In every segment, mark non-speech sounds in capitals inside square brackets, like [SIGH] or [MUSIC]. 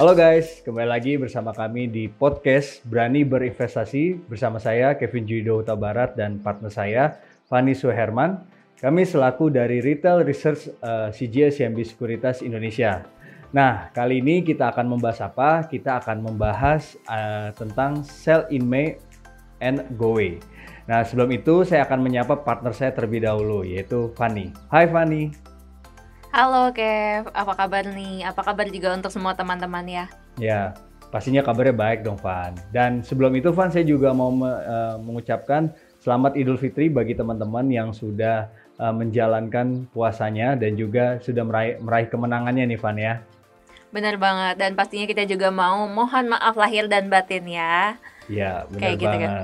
Halo guys, kembali lagi bersama kami di podcast Berani Berinvestasi bersama saya Kevin Judo Huta Barat dan partner saya Fani Suherman. Kami selaku dari Retail Research uh, CGS CMB Sekuritas Indonesia. Nah, kali ini kita akan membahas apa? Kita akan membahas uh, tentang sell in May and go away. Nah, sebelum itu saya akan menyapa partner saya terlebih dahulu yaitu Fani. Hai Fani. Halo Kev, apa kabar nih? Apa kabar juga untuk semua teman-teman ya? Ya, pastinya kabarnya baik dong Van. Dan sebelum itu Van, saya juga mau me, uh, mengucapkan selamat Idul Fitri bagi teman-teman yang sudah uh, menjalankan puasanya dan juga sudah meraih, meraih kemenangannya nih Van ya. Benar banget, dan pastinya kita juga mau mohon maaf lahir dan batin ya. Ya, benar Kayak banget. Gitu kan?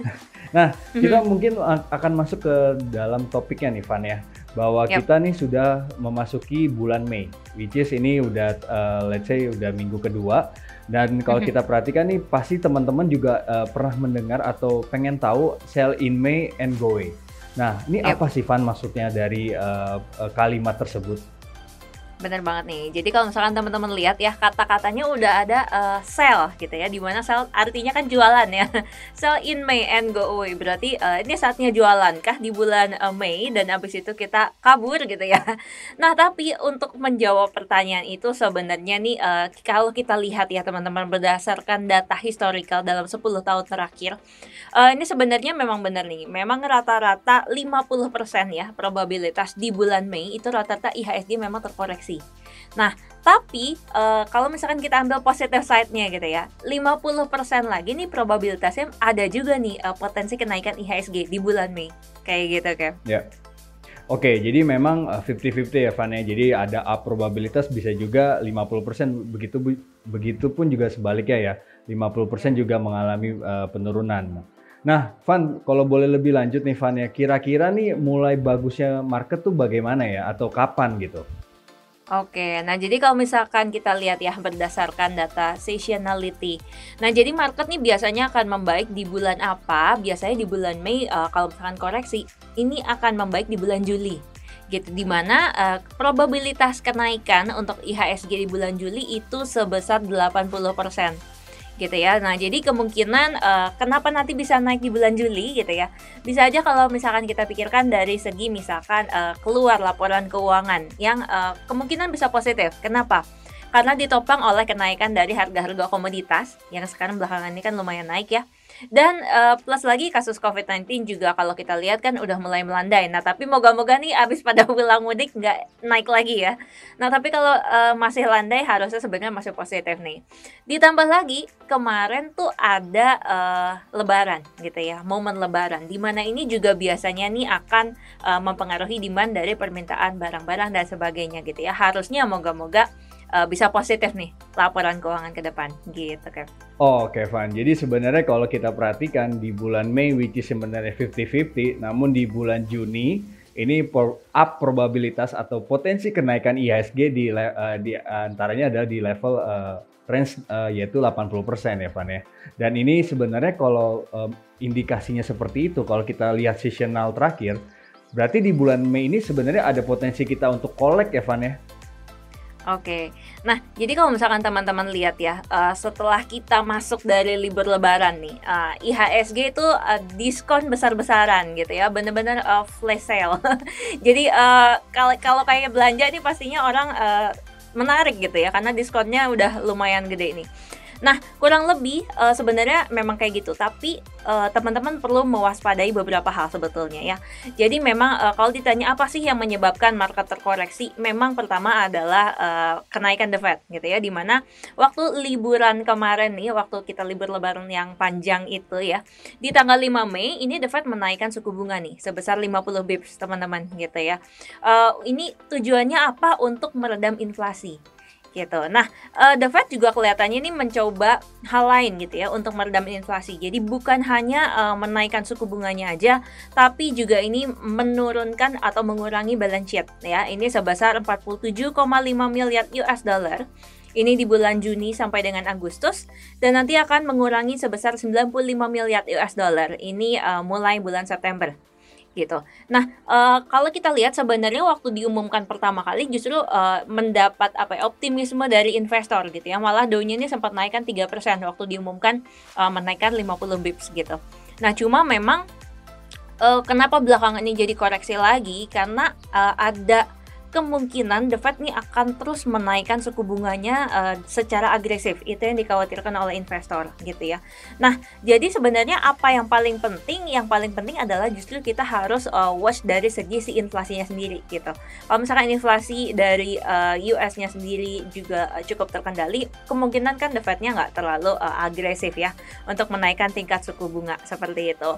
[LAUGHS] nah, kita mungkin akan masuk ke dalam topiknya nih Van ya bahwa yep. kita nih sudah memasuki bulan Mei, which is ini udah uh, let's say udah minggu kedua dan kalau kita perhatikan nih pasti teman-teman juga uh, pernah mendengar atau pengen tahu sell in May and go away. Nah, ini yep. apa sih Van maksudnya dari uh, kalimat tersebut? Bener banget nih. Jadi kalau misalkan teman-teman lihat ya kata-katanya udah ada uh, sell gitu ya. Di mana sell artinya kan jualan ya. [LAUGHS] sell in May and go away. Berarti uh, ini saatnya jualan kah di bulan uh, Mei dan abis itu kita kabur gitu ya. [LAUGHS] Nah tapi untuk menjawab pertanyaan itu sebenarnya nih uh, kalau kita lihat ya teman-teman berdasarkan data historical dalam 10 tahun terakhir. Uh, ini sebenarnya memang benar nih. Memang rata-rata 50% ya probabilitas di bulan Mei itu rata-rata IHSG memang terkoreksi Nah, tapi uh, kalau misalkan kita ambil positive side-nya gitu ya, 50% lagi nih probabilitasnya ada juga nih uh, potensi kenaikan IHSG di bulan Mei. Kayak gitu, kan? Ya. Oke, jadi memang 50-50 eh, ya Van ya. Jadi ada up probabilitas bisa juga 50%, begitu begitu pun juga sebaliknya ya. 50% juga mengalami uh, penurunan. Nah, Van, kalau boleh lebih lanjut nih Van ya, kira-kira nih mulai bagusnya market tuh bagaimana ya atau kapan gitu? Oke, nah jadi kalau misalkan kita lihat ya berdasarkan data seasonality. Nah jadi market nih biasanya akan membaik di bulan apa? Biasanya di bulan Mei uh, kalau misalkan koreksi, ini akan membaik di bulan Juli gitu di mana uh, probabilitas kenaikan untuk IHSG di bulan Juli itu sebesar 80% gitu ya. Nah, jadi kemungkinan uh, kenapa nanti bisa naik di bulan Juli gitu ya. Bisa aja kalau misalkan kita pikirkan dari segi misalkan uh, keluar laporan keuangan yang uh, kemungkinan bisa positif. Kenapa? Karena ditopang oleh kenaikan dari harga-harga komoditas yang sekarang belakangan ini kan lumayan naik ya. Dan uh, plus lagi kasus COVID-19 juga kalau kita lihat kan udah mulai melandai. Nah tapi moga-moga nih abis pada [LAUGHS] pulang mudik nggak naik lagi ya. Nah tapi kalau uh, masih landai harusnya sebenarnya masih positif nih. Ditambah lagi kemarin tuh ada uh, Lebaran gitu ya, momen Lebaran. Di mana ini juga biasanya nih akan uh, mempengaruhi demand dari permintaan barang-barang dan sebagainya gitu ya. Harusnya moga-moga uh, bisa positif nih laporan keuangan ke depan gitu kan. Oh, oke okay, Van. Jadi sebenarnya kalau kita perhatikan di bulan Mei which is sebenarnya 50-50, namun di bulan Juni ini up probabilitas atau potensi kenaikan IHSG di uh, di antaranya adalah di level uh, range uh, yaitu 80% ya Van ya. Dan ini sebenarnya kalau um, indikasinya seperti itu kalau kita lihat seasonal terakhir berarti di bulan Mei ini sebenarnya ada potensi kita untuk collect ya Van ya Oke, nah jadi kalau misalkan teman-teman lihat ya, uh, setelah kita masuk dari libur Lebaran nih, uh, IHSG itu uh, diskon besar-besaran gitu ya, bener-bener uh, flash sale. [LAUGHS] jadi kalau uh, kalau kayak belanja nih pastinya orang uh, menarik gitu ya, karena diskonnya udah lumayan gede nih. Nah, kurang lebih uh, sebenarnya memang kayak gitu, tapi uh, teman-teman perlu mewaspadai beberapa hal sebetulnya ya. Jadi memang uh, kalau ditanya apa sih yang menyebabkan market terkoreksi, memang pertama adalah uh, kenaikan the Fed gitu ya, di mana waktu liburan kemarin nih, waktu kita libur lebaran yang panjang itu ya, di tanggal 5 Mei ini the Fed menaikkan suku bunga nih sebesar 50 bips teman-teman gitu ya. Uh, ini tujuannya apa? Untuk meredam inflasi gitu. Nah, uh, The Fed juga kelihatannya ini mencoba hal lain gitu ya untuk meredam inflasi. Jadi bukan hanya uh, menaikkan suku bunganya aja, tapi juga ini menurunkan atau mengurangi balance sheet ya. Ini sebesar 47,5 miliar US dollar. Ini di bulan Juni sampai dengan Agustus dan nanti akan mengurangi sebesar 95 miliar US dollar. Ini uh, mulai bulan September gitu. Nah, uh, kalau kita lihat sebenarnya waktu diumumkan pertama kali justru uh, mendapat apa ya, optimisme dari investor gitu ya. Malah Dow-nya ini sempat naikkan 3% waktu diumumkan uh, menaikkan 50 bips gitu. Nah, cuma memang uh, kenapa belakangan ini jadi koreksi lagi karena uh, ada kemungkinan The Fed nih akan terus menaikkan suku bunganya uh, secara agresif. Itu yang dikhawatirkan oleh investor gitu ya. Nah, jadi sebenarnya apa yang paling penting? Yang paling penting adalah justru kita harus uh, watch dari segi si inflasinya sendiri gitu. Kalau misalkan inflasi dari uh, US-nya sendiri juga uh, cukup terkendali, kemungkinan kan The Fed-nya nggak terlalu uh, agresif ya untuk menaikkan tingkat suku bunga seperti itu.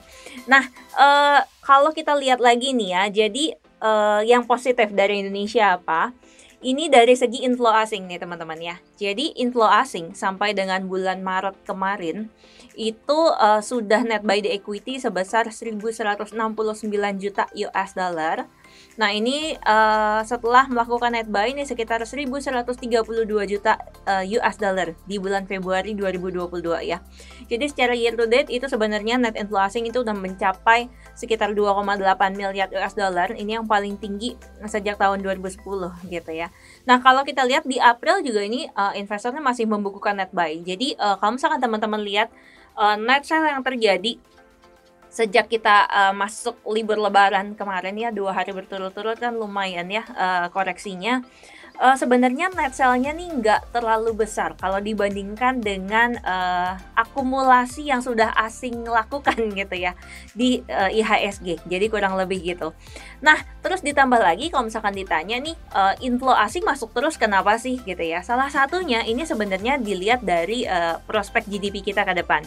Nah, uh, kalau kita lihat lagi nih ya, jadi uh, yang positif dari Indonesia apa? Ini dari segi inflow asing nih teman-teman ya. Jadi inflow asing sampai dengan bulan Maret kemarin itu uh, sudah net by the equity sebesar 1169 juta US dollar Nah ini uh, setelah melakukan net buy ini sekitar 1132 juta uh, eh, US dollar di bulan Februari 2022 ya. Jadi secara year to date itu sebenarnya net inflow asing itu sudah mencapai sekitar 2,8 miliar US dollar. Ini yang paling tinggi sejak tahun 2010 gitu ya. Nah kalau kita lihat di April juga ini uh, investornya masih membukukan net buy. Jadi uh, kalau misalkan teman-teman lihat uh, net sale yang terjadi sejak kita uh, masuk libur lebaran kemarin ya dua hari berturut-turut kan lumayan ya uh, koreksinya uh, sebenarnya net sale-nya nih nggak terlalu besar kalau dibandingkan dengan uh, akumulasi yang sudah asing lakukan [LAUGHS] gitu ya di uh, IHSG jadi kurang lebih gitu. Nah terus ditambah lagi kalau misalkan ditanya nih uh, inflow asing masuk terus kenapa sih gitu ya? Salah satunya ini sebenarnya dilihat dari uh, prospek GDP kita ke depan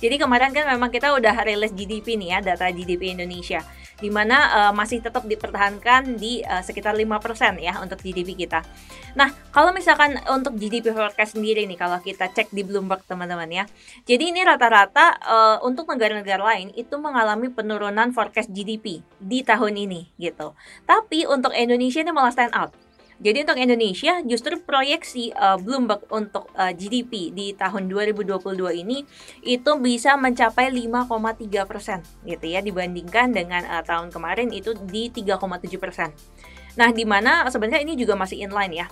jadi kemarin kan memang kita udah rilis GDP nih ya, data GDP Indonesia, di mana uh, masih tetap dipertahankan di uh, sekitar 5% ya untuk GDP kita. Nah, kalau misalkan untuk GDP forecast sendiri nih, kalau kita cek di Bloomberg teman-teman ya, jadi ini rata-rata uh, untuk negara-negara lain itu mengalami penurunan forecast GDP di tahun ini gitu. Tapi untuk Indonesia ini malah stand out jadi untuk Indonesia justru proyeksi uh, Bloomberg untuk uh, GDP di tahun 2022 ini itu bisa mencapai 5,3 persen gitu ya dibandingkan dengan uh, tahun kemarin itu di 3,7 persen. Nah, di mana sebenarnya ini juga masih inline ya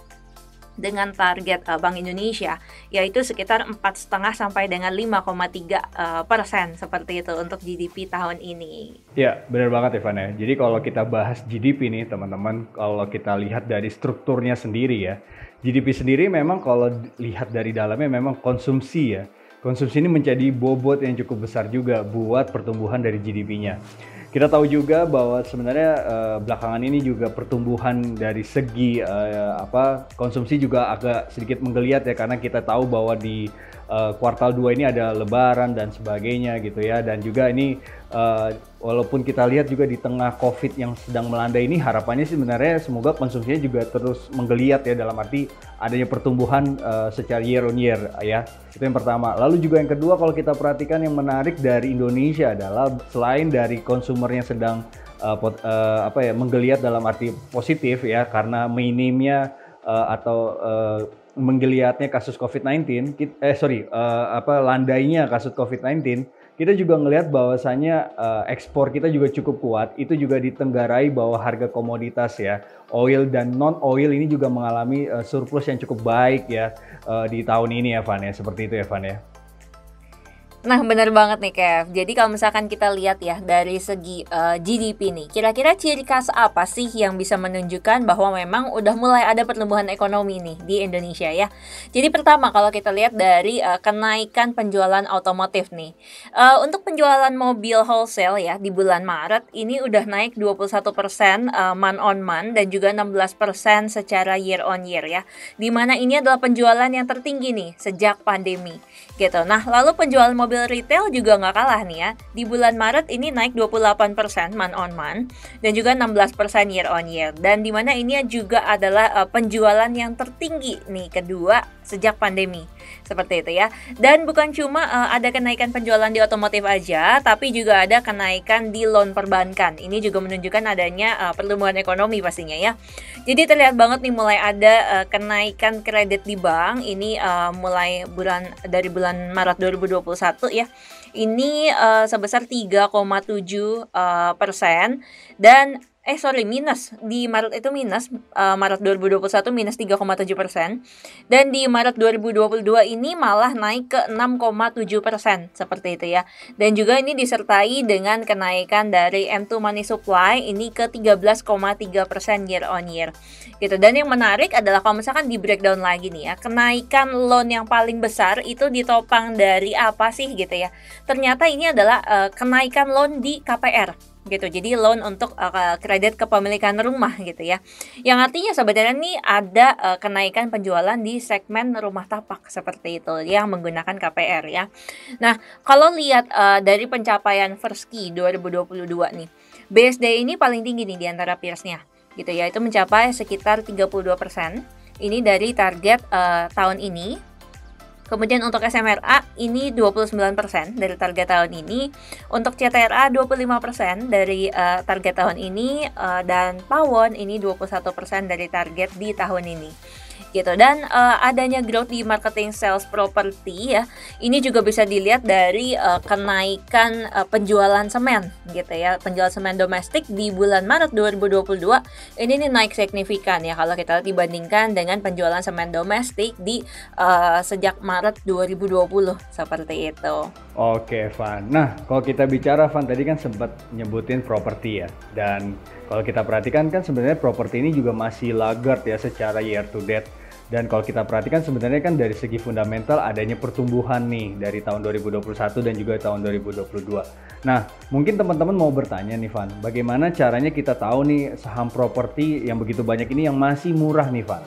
dengan target uh, Bank Indonesia yaitu sekitar empat setengah sampai dengan 5,3 uh, persen seperti itu untuk GDP tahun ini. Ya benar banget Evan ya. Jadi kalau kita bahas GDP nih teman-teman, kalau kita lihat dari strukturnya sendiri ya, GDP sendiri memang kalau lihat dari dalamnya memang konsumsi ya. Konsumsi ini menjadi bobot yang cukup besar juga buat pertumbuhan dari GDP-nya. Kita tahu juga bahwa sebenarnya uh, belakangan ini juga pertumbuhan dari segi uh, apa konsumsi juga agak sedikit menggeliat ya karena kita tahu bahwa di uh, kuartal 2 ini ada lebaran dan sebagainya gitu ya. Dan juga ini uh, walaupun kita lihat juga di tengah covid yang sedang melanda ini harapannya sih sebenarnya semoga konsumsinya juga terus menggeliat ya dalam arti adanya pertumbuhan uh, secara year on year ya. Itu yang pertama. Lalu juga yang kedua kalau kita perhatikan yang menarik dari Indonesia adalah selain dari konsumernya sedang uh, pot, uh, apa ya menggeliat dalam arti positif ya karena minimnya uh, atau uh, menggeliatnya kasus COVID-19, eh sorry, uh, apa landainya kasus COVID-19, kita juga ngelihat bahwasanya uh, ekspor kita juga cukup kuat. Itu juga ditenggarai bahwa harga komoditas ya, oil dan non oil ini juga mengalami uh, surplus yang cukup baik ya uh, di tahun ini ya, Van ya. Seperti itu ya, Van ya. Nah, benar banget nih, Kev. Jadi kalau misalkan kita lihat ya dari segi uh, eh, GDP nih, kira-kira ciri khas apa sih yang bisa menunjukkan bahwa memang udah mulai ada pertumbuhan ekonomi nih di Indonesia ya. Jadi pertama kalau kita lihat dari uh, kenaikan penjualan otomotif nih. Uh, untuk penjualan mobil wholesale ya di bulan Maret ini udah naik 21% uh, month on month dan juga 16% secara year on year ya. Di mana ini adalah penjualan yang tertinggi nih sejak pandemi gitu. Nah, lalu penjualan mobil mobil retail juga nggak kalah nih ya. Di bulan Maret ini naik 28% month on month dan juga 16% year on year. Dan di mana ini juga adalah uh, penjualan yang tertinggi nih kedua sejak pandemi. Seperti itu ya. Dan bukan cuma uh, ada kenaikan penjualan di otomotif aja, tapi juga ada kenaikan di loan perbankan. Ini juga menunjukkan adanya uh, pertumbuhan ekonomi pastinya ya. Jadi terlihat banget nih mulai ada uh, kenaikan kredit di bank. Ini uh, mulai bulan dari bulan Maret 2021 ya ini uh, sebesar 3,7 uh, persen dan eh sorry minus. Di Maret itu minus uh, Maret 2021 minus 3,7 persen. Dan di Maret 2022 ini malah naik ke 6,7 persen seperti itu ya. Dan juga ini disertai dengan kenaikan dari M2 money supply ini ke 13,3 persen year on year. Gitu. Dan yang menarik adalah kalau misalkan di breakdown lagi nih ya kenaikan loan yang paling besar itu ditopang dari apa sih gitu ya. Ternyata ini adalah uh, kenaikan loan di KPR gitu. Jadi loan untuk uh, kredit kepemilikan rumah gitu ya. Yang artinya sebenarnya nih ada uh, kenaikan penjualan di segmen rumah tapak seperti itu yang menggunakan KPR ya. Nah, kalau lihat uh, dari pencapaian First Key 2022 nih. BSD ini paling tinggi nih di antara peersnya gitu ya. Itu mencapai sekitar 32%. Ini dari target uh, tahun ini Kemudian untuk SMRA ini 29% dari target tahun ini. Untuk CTRA 25% dari uh, target tahun ini uh, dan Pawon ini 21% dari target di tahun ini gitu dan uh, adanya growth di marketing sales property ya ini juga bisa dilihat dari uh, kenaikan uh, penjualan semen gitu ya penjualan semen domestik di bulan Maret 2022 ini nih naik signifikan ya kalau kita dibandingkan dengan penjualan semen domestik di uh, sejak Maret 2020 seperti itu. Oke, Van. Nah, kalau kita bicara Van tadi kan sempat nyebutin properti ya. Dan kalau kita perhatikan kan sebenarnya properti ini juga masih laggard ya secara year to date. Dan kalau kita perhatikan sebenarnya kan dari segi fundamental adanya pertumbuhan nih dari tahun 2021 dan juga tahun 2022. Nah, mungkin teman-teman mau bertanya nih Van, bagaimana caranya kita tahu nih saham properti yang begitu banyak ini yang masih murah nih Van?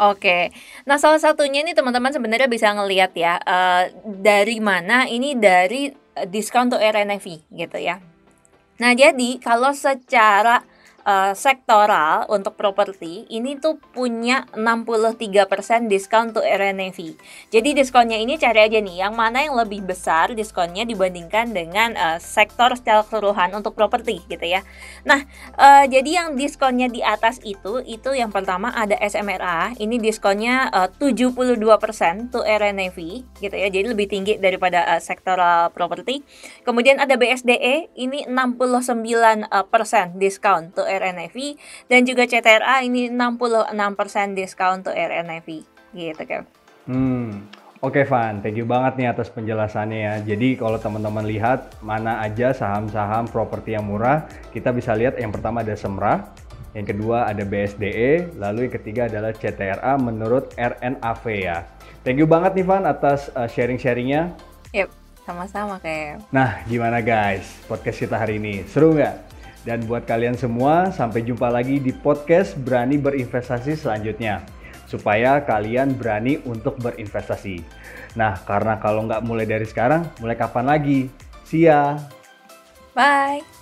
Oke, nah salah satunya ini teman-teman sebenarnya bisa ngelihat ya uh, dari mana ini dari diskon to RNFI gitu ya. Nah jadi kalau secara uh, sektoral untuk properti ini tuh punya 63% diskon untuk RNAV. Jadi diskonnya ini cari aja nih yang mana yang lebih besar diskonnya dibandingkan dengan uh, sektor secara keseluruhan untuk properti gitu ya. Nah, uh, jadi yang diskonnya di atas itu itu yang pertama ada SMRA, ini diskonnya uh, 72% tuh RNAV gitu ya. Jadi lebih tinggi daripada uh, sektoral properti. Kemudian ada BSDE, ini 69% diskon tuh RNFV dan juga CTRA ini 66% diskon untuk RNFV gitu kan. Hmm. Oke Van, thank you banget nih atas penjelasannya ya. Jadi kalau teman-teman lihat mana aja saham-saham properti yang murah, kita bisa lihat yang pertama ada Semra, yang kedua ada BSDE, lalu yang ketiga adalah CTRA menurut RNAV ya. Thank you banget nih Van atas uh, sharing-sharingnya. Yep, sama-sama kayak. Nah, gimana guys podcast kita hari ini? Seru nggak? Dan buat kalian semua, sampai jumpa lagi di podcast Berani Berinvestasi selanjutnya. Supaya kalian berani untuk berinvestasi. Nah, karena kalau nggak mulai dari sekarang, mulai kapan lagi? See ya! Bye!